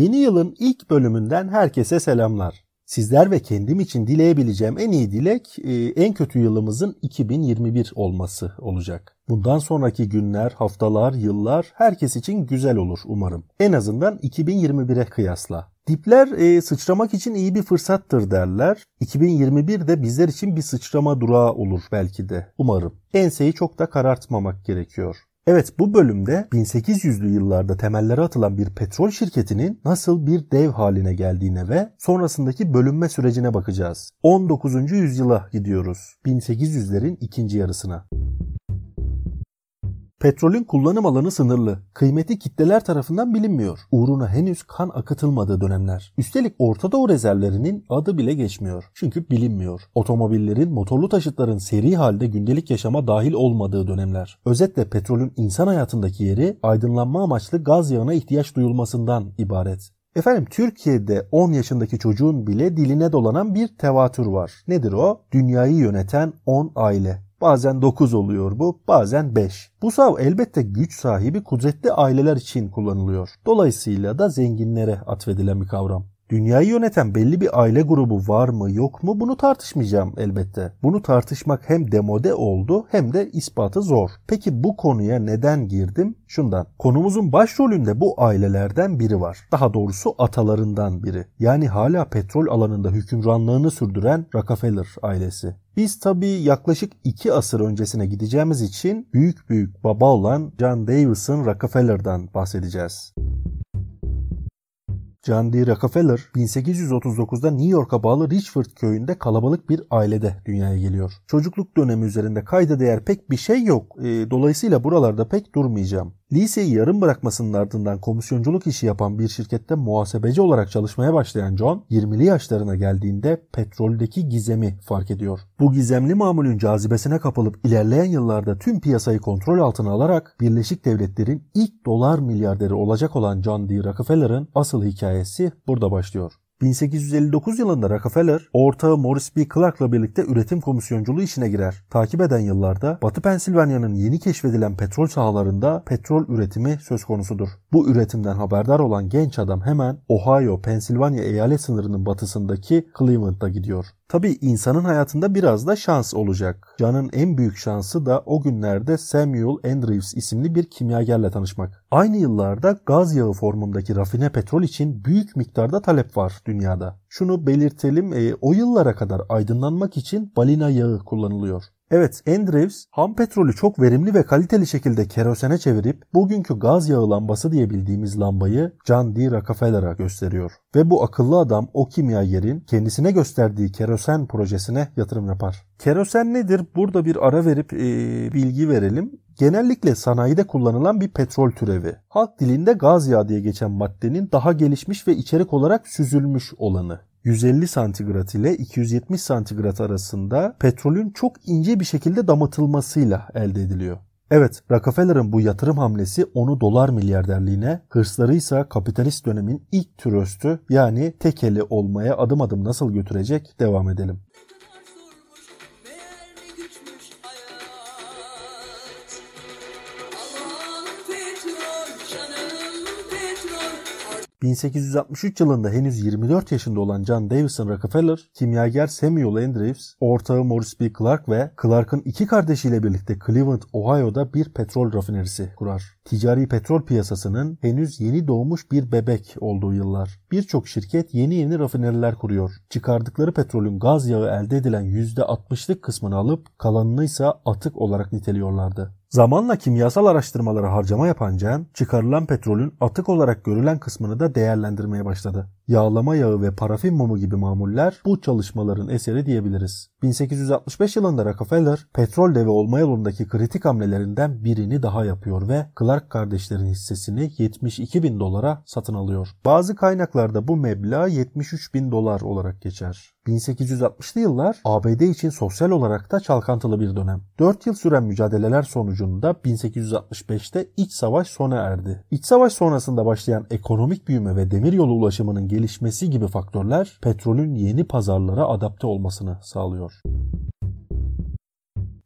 Yeni yılın ilk bölümünden herkese selamlar. Sizler ve kendim için dileyebileceğim en iyi dilek e, en kötü yılımızın 2021 olması olacak. Bundan sonraki günler, haftalar, yıllar herkes için güzel olur umarım. En azından 2021'e kıyasla. Dipler e, sıçramak için iyi bir fırsattır derler. 2021 de bizler için bir sıçrama durağı olur belki de. Umarım. Enseyi çok da karartmamak gerekiyor. Evet bu bölümde 1800'lü yıllarda temelleri atılan bir petrol şirketinin nasıl bir dev haline geldiğine ve sonrasındaki bölünme sürecine bakacağız. 19. yüzyıla gidiyoruz. 1800'lerin ikinci yarısına. Petrolün kullanım alanı sınırlı. Kıymeti kitleler tarafından bilinmiyor. Uğruna henüz kan akıtılmadığı dönemler. Üstelik Orta Doğu rezervlerinin adı bile geçmiyor. Çünkü bilinmiyor. Otomobillerin, motorlu taşıtların seri halde gündelik yaşama dahil olmadığı dönemler. Özetle petrolün insan hayatındaki yeri aydınlanma amaçlı gaz yağına ihtiyaç duyulmasından ibaret. Efendim Türkiye'de 10 yaşındaki çocuğun bile diline dolanan bir tevatür var. Nedir o? Dünyayı yöneten 10 aile. Bazen 9 oluyor bu, bazen 5. Bu sav elbette güç sahibi kudretli aileler için kullanılıyor. Dolayısıyla da zenginlere atfedilen bir kavram. Dünyayı yöneten belli bir aile grubu var mı yok mu bunu tartışmayacağım elbette. Bunu tartışmak hem demode oldu hem de ispatı zor. Peki bu konuya neden girdim? Şundan. Konumuzun başrolünde bu ailelerden biri var. Daha doğrusu atalarından biri. Yani hala petrol alanında hükümranlığını sürdüren Rockefeller ailesi. Biz tabii yaklaşık iki asır öncesine gideceğimiz için büyük büyük baba olan John Davison Rockefeller'dan bahsedeceğiz. John D. Rockefeller 1839'da New York'a bağlı Richford köyünde kalabalık bir ailede dünyaya geliyor. Çocukluk dönemi üzerinde kayda değer pek bir şey yok. E, dolayısıyla buralarda pek durmayacağım. Liseyi yarım bırakmasının ardından komisyonculuk işi yapan bir şirkette muhasebeci olarak çalışmaya başlayan John 20'li yaşlarına geldiğinde petroldeki gizemi fark ediyor. Bu gizemli mamulün cazibesine kapılıp ilerleyen yıllarda tüm piyasayı kontrol altına alarak Birleşik Devletler'in ilk dolar milyarderi olacak olan John D. Rockefeller'ın asıl hikayesi burada başlıyor. 1859 yılında Rockefeller ortağı Morris B. Clark'la birlikte üretim komisyonculuğu işine girer. Takip eden yıllarda Batı Pensilvanya'nın yeni keşfedilen petrol sahalarında petrol üretimi söz konusudur. Bu üretimden haberdar olan genç adam hemen Ohio, Pensilvanya eyalet sınırının batısındaki Cleveland'a gidiyor. Tabi insanın hayatında biraz da şans olacak. Can'ın en büyük şansı da o günlerde Samuel Andrews isimli bir kimyagerle tanışmak. Aynı yıllarda gaz yağı formundaki rafine petrol için büyük miktarda talep var dünyada. Şunu belirtelim e, o yıllara kadar aydınlanmak için balina yağı kullanılıyor. Evet Andrews ham petrolü çok verimli ve kaliteli şekilde kerosene çevirip bugünkü gaz yağı lambası diye bildiğimiz lambayı John D. Rockefeller'a gösteriyor. Ve bu akıllı adam o kimyagerin kendisine gösterdiği kerosen projesine yatırım yapar. Kerosen nedir? Burada bir ara verip e, bilgi verelim. Genellikle sanayide kullanılan bir petrol türevi. Halk dilinde gaz yağı diye geçen maddenin daha gelişmiş ve içerik olarak süzülmüş olanı. 150 santigrat ile 270 santigrat arasında petrolün çok ince bir şekilde damıtılmasıyla elde ediliyor. Evet, Rockefeller'ın bu yatırım hamlesi onu dolar milyarderliğine, hırsları ise kapitalist dönemin ilk türöstü yani tekeli olmaya adım adım nasıl götürecek devam edelim. 1863 yılında henüz 24 yaşında olan John Davison Rockefeller, kimyager Samuel Andrews, ortağı Morris B. Clark ve Clark'ın iki kardeşiyle birlikte Cleveland, Ohio'da bir petrol rafinerisi kurar. Ticari petrol piyasasının henüz yeni doğmuş bir bebek olduğu yıllar. Birçok şirket yeni yeni rafineriler kuruyor. Çıkardıkları petrolün gaz yağı elde edilen %60'lık kısmını alıp kalanını ise atık olarak niteliyorlardı. Zamanla kimyasal araştırmalara harcama yapan Cem, çıkarılan petrolün atık olarak görülen kısmını da değerlendirmeye başladı. Yağlama yağı ve parafin mumu gibi mamuller bu çalışmaların eseri diyebiliriz. 1865 yılında Rockefeller, petrol devi olma yolundaki kritik hamlelerinden birini daha yapıyor ve Clark kardeşlerin hissesini 72 bin dolara satın alıyor. Bazı kaynaklarda bu meblağ 73 bin dolar olarak geçer. 1860'lı yıllar ABD için sosyal olarak da çalkantılı bir dönem. 4 yıl süren mücadeleler sonucunda 1865'te iç savaş sona erdi. İç savaş sonrasında başlayan ekonomik büyüme ve demiryolu ulaşımının gelişmesi gibi faktörler petrolün yeni pazarlara adapte olmasını sağlıyor.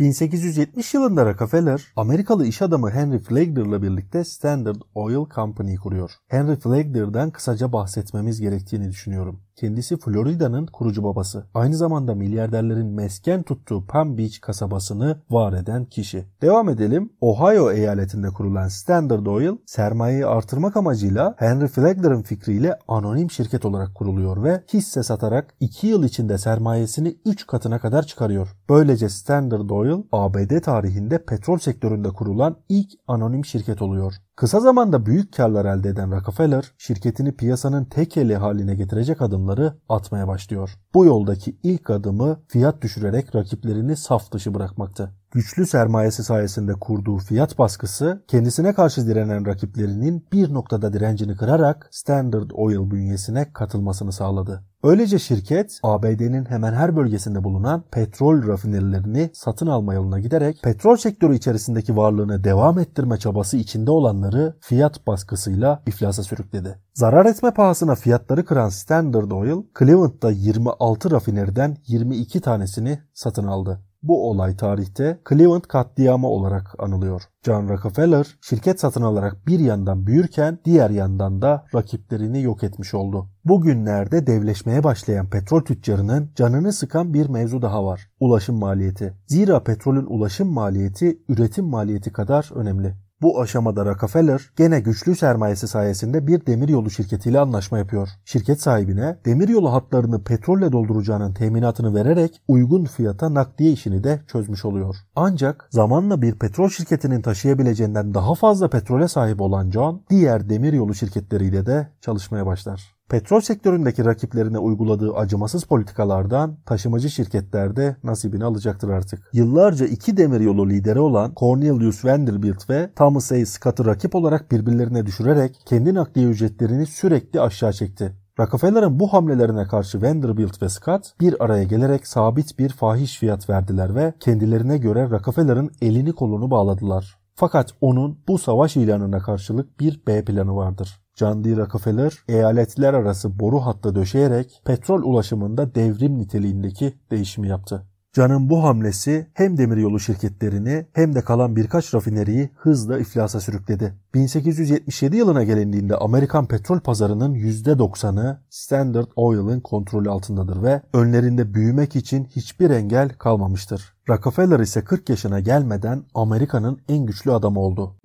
1870 yılında Rockefeller, Amerikalı iş adamı Henry Flagler'la birlikte Standard Oil Company kuruyor. Henry Flagler'dan kısaca bahsetmemiz gerektiğini düşünüyorum. Kendisi Florida'nın kurucu babası. Aynı zamanda milyarderlerin mesken tuttuğu Palm Beach kasabasını var eden kişi. Devam edelim. Ohio eyaletinde kurulan Standard Oil sermayeyi artırmak amacıyla Henry Flagler'ın fikriyle anonim şirket olarak kuruluyor ve hisse satarak 2 yıl içinde sermayesini 3 katına kadar çıkarıyor. Böylece Standard Oil ABD tarihinde petrol sektöründe kurulan ilk anonim şirket oluyor. Kısa zamanda büyük karlar elde eden Rockefeller, şirketini piyasanın tek eli haline getirecek adımları atmaya başlıyor. Bu yoldaki ilk adımı fiyat düşürerek rakiplerini saf dışı bırakmaktı. Güçlü sermayesi sayesinde kurduğu fiyat baskısı kendisine karşı direnen rakiplerinin bir noktada direncini kırarak Standard Oil bünyesine katılmasını sağladı. Öylece şirket ABD'nin hemen her bölgesinde bulunan petrol rafinerilerini satın alma yoluna giderek petrol sektörü içerisindeki varlığını devam ettirme çabası içinde olanları fiyat baskısıyla iflasa sürükledi. Zarar etme pahasına fiyatları kıran Standard Oil, Cleveland'da 26 rafineriden 22 tanesini satın aldı. Bu olay tarihte Cleveland katliamı olarak anılıyor. John Rockefeller şirket satın alarak bir yandan büyürken diğer yandan da rakiplerini yok etmiş oldu. Bugünlerde devleşmeye başlayan petrol tüccarının canını sıkan bir mevzu daha var. Ulaşım maliyeti. Zira petrolün ulaşım maliyeti üretim maliyeti kadar önemli. Bu aşamada Rockefeller gene güçlü sermayesi sayesinde bir demiryolu şirketiyle anlaşma yapıyor. Şirket sahibine demiryolu hatlarını petrolle dolduracağının teminatını vererek uygun fiyata nakliye işini de çözmüş oluyor. Ancak zamanla bir petrol şirketinin taşıyabileceğinden daha fazla petrole sahip olan John diğer demiryolu şirketleriyle de çalışmaya başlar. Petrol sektöründeki rakiplerine uyguladığı acımasız politikalardan taşımacı şirketlerde nasibini alacaktır artık. Yıllarca iki demiryolu lideri olan Cornelius Vanderbilt ve Thomas A. Scott'ı rakip olarak birbirlerine düşürerek kendi nakliye ücretlerini sürekli aşağı çekti. Rockefeller'ın bu hamlelerine karşı Vanderbilt ve Scott bir araya gelerek sabit bir fahiş fiyat verdiler ve kendilerine göre Rockefeller'ın elini kolunu bağladılar. Fakat onun bu savaş ilanına karşılık bir B planı vardır. John D. Rockefeller eyaletler arası boru hattı döşeyerek petrol ulaşımında devrim niteliğindeki değişimi yaptı. Can'ın bu hamlesi hem demiryolu şirketlerini hem de kalan birkaç rafineriyi hızla iflasa sürükledi. 1877 yılına gelindiğinde Amerikan petrol pazarının %90'ı Standard Oil'ın kontrolü altındadır ve önlerinde büyümek için hiçbir engel kalmamıştır. Rockefeller ise 40 yaşına gelmeden Amerika'nın en güçlü adamı oldu.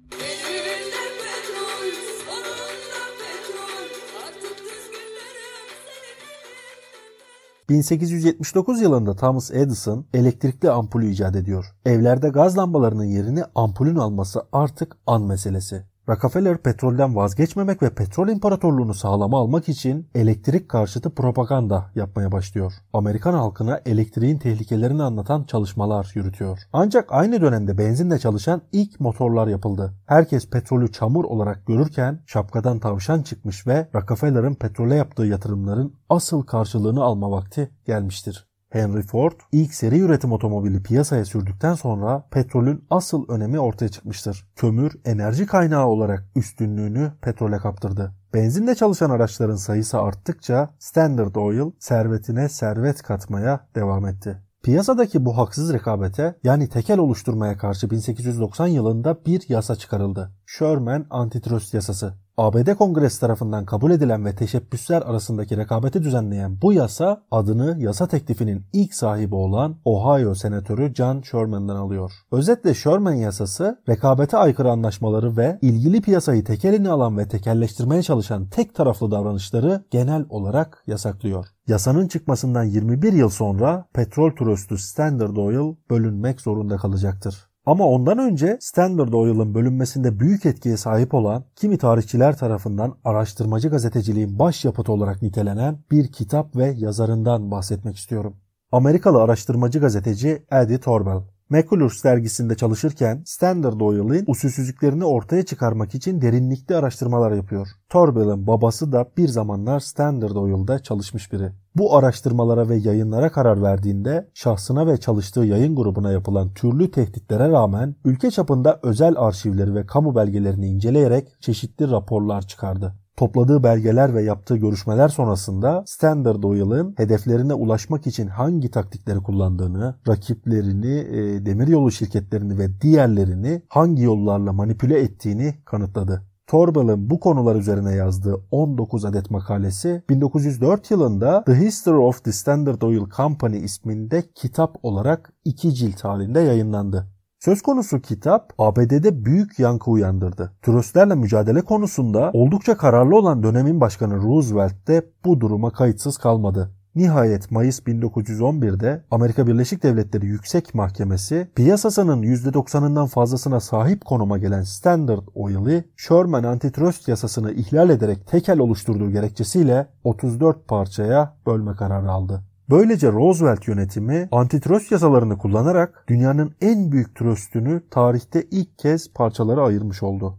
1879 yılında Thomas Edison elektrikli ampulü icat ediyor. Evlerde gaz lambalarının yerini ampulün alması artık an meselesi. Rockefeller petrolden vazgeçmemek ve petrol imparatorluğunu sağlama almak için elektrik karşıtı propaganda yapmaya başlıyor. Amerikan halkına elektriğin tehlikelerini anlatan çalışmalar yürütüyor. Ancak aynı dönemde benzinle çalışan ilk motorlar yapıldı. Herkes petrolü çamur olarak görürken şapkadan tavşan çıkmış ve Rockefeller'ın petrole yaptığı yatırımların asıl karşılığını alma vakti gelmiştir. Henry Ford ilk seri üretim otomobili piyasaya sürdükten sonra petrolün asıl önemi ortaya çıkmıştır. Kömür enerji kaynağı olarak üstünlüğünü petrole kaptırdı. Benzinle çalışan araçların sayısı arttıkça Standard Oil servetine servet katmaya devam etti. Piyasadaki bu haksız rekabete yani tekel oluşturmaya karşı 1890 yılında bir yasa çıkarıldı. Sherman Antitrust Yasası. ABD Kongresi tarafından kabul edilen ve teşebbüsler arasındaki rekabeti düzenleyen bu yasa adını yasa teklifinin ilk sahibi olan Ohio Senatörü John Sherman'dan alıyor. Özetle Sherman yasası rekabete aykırı anlaşmaları ve ilgili piyasayı tekelini alan ve tekelleştirmeye çalışan tek taraflı davranışları genel olarak yasaklıyor. Yasanın çıkmasından 21 yıl sonra petrol trust'u Standard Oil bölünmek zorunda kalacaktır. Ama ondan önce Standard Oil'ın bölünmesinde büyük etkiye sahip olan kimi tarihçiler tarafından araştırmacı gazeteciliğin başyapıtı olarak nitelenen bir kitap ve yazarından bahsetmek istiyorum. Amerikalı araştırmacı gazeteci Eddie Torbell. McCullers dergisinde çalışırken Standard Oil'in usulsüzlüklerini ortaya çıkarmak için derinlikli araştırmalar yapıyor. Torbell'ın babası da bir zamanlar Standard Oil'da çalışmış biri. Bu araştırmalara ve yayınlara karar verdiğinde şahsına ve çalıştığı yayın grubuna yapılan türlü tehditlere rağmen ülke çapında özel arşivleri ve kamu belgelerini inceleyerek çeşitli raporlar çıkardı. Topladığı belgeler ve yaptığı görüşmeler sonrasında Standard Oil'ın hedeflerine ulaşmak için hangi taktikleri kullandığını, rakiplerini, e, demiryolu şirketlerini ve diğerlerini hangi yollarla manipüle ettiğini kanıtladı. Torbal'ın bu konular üzerine yazdığı 19 adet makalesi 1904 yılında The History of the Standard Oil Company isminde kitap olarak iki cilt halinde yayınlandı. Söz konusu kitap ABD'de büyük yankı uyandırdı. Tröstlerle mücadele konusunda oldukça kararlı olan dönemin başkanı Roosevelt de bu duruma kayıtsız kalmadı. Nihayet Mayıs 1911'de Amerika Birleşik Devletleri Yüksek Mahkemesi piyasasının %90'ından fazlasına sahip konuma gelen Standard Oil'i Sherman Antitrust yasasını ihlal ederek tekel oluşturduğu gerekçesiyle 34 parçaya bölme kararı aldı. Böylece Roosevelt yönetimi antitrust yasalarını kullanarak dünyanın en büyük tröstünü tarihte ilk kez parçalara ayırmış oldu.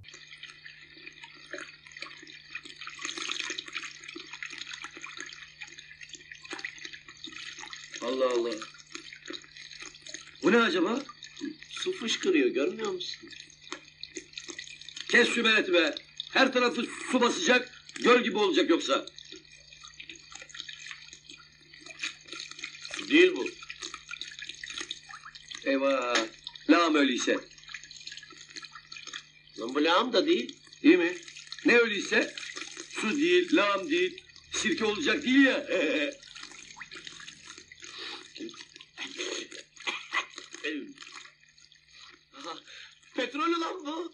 Bu ne acaba? Su fışkırıyor görmüyor musun? Kes şu beleti be. Her tarafı su basacak, göl gibi olacak yoksa. Su değil bu. Eyvah. Lağım öyleyse. Lan bu lağım da değil. Değil mi? Ne öyleyse? Su değil, lağım değil. Sirke olacak değil ya. petrol lan bu.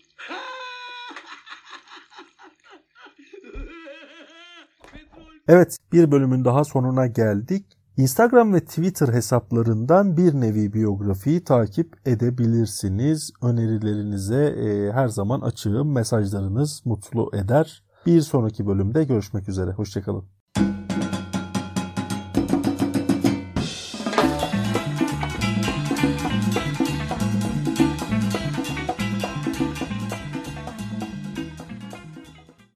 Evet bir bölümün daha sonuna geldik. Instagram ve Twitter hesaplarından bir nevi biyografiyi takip edebilirsiniz. Önerilerinize e, her zaman açığım. Mesajlarınız mutlu eder. Bir sonraki bölümde görüşmek üzere. Hoşçakalın.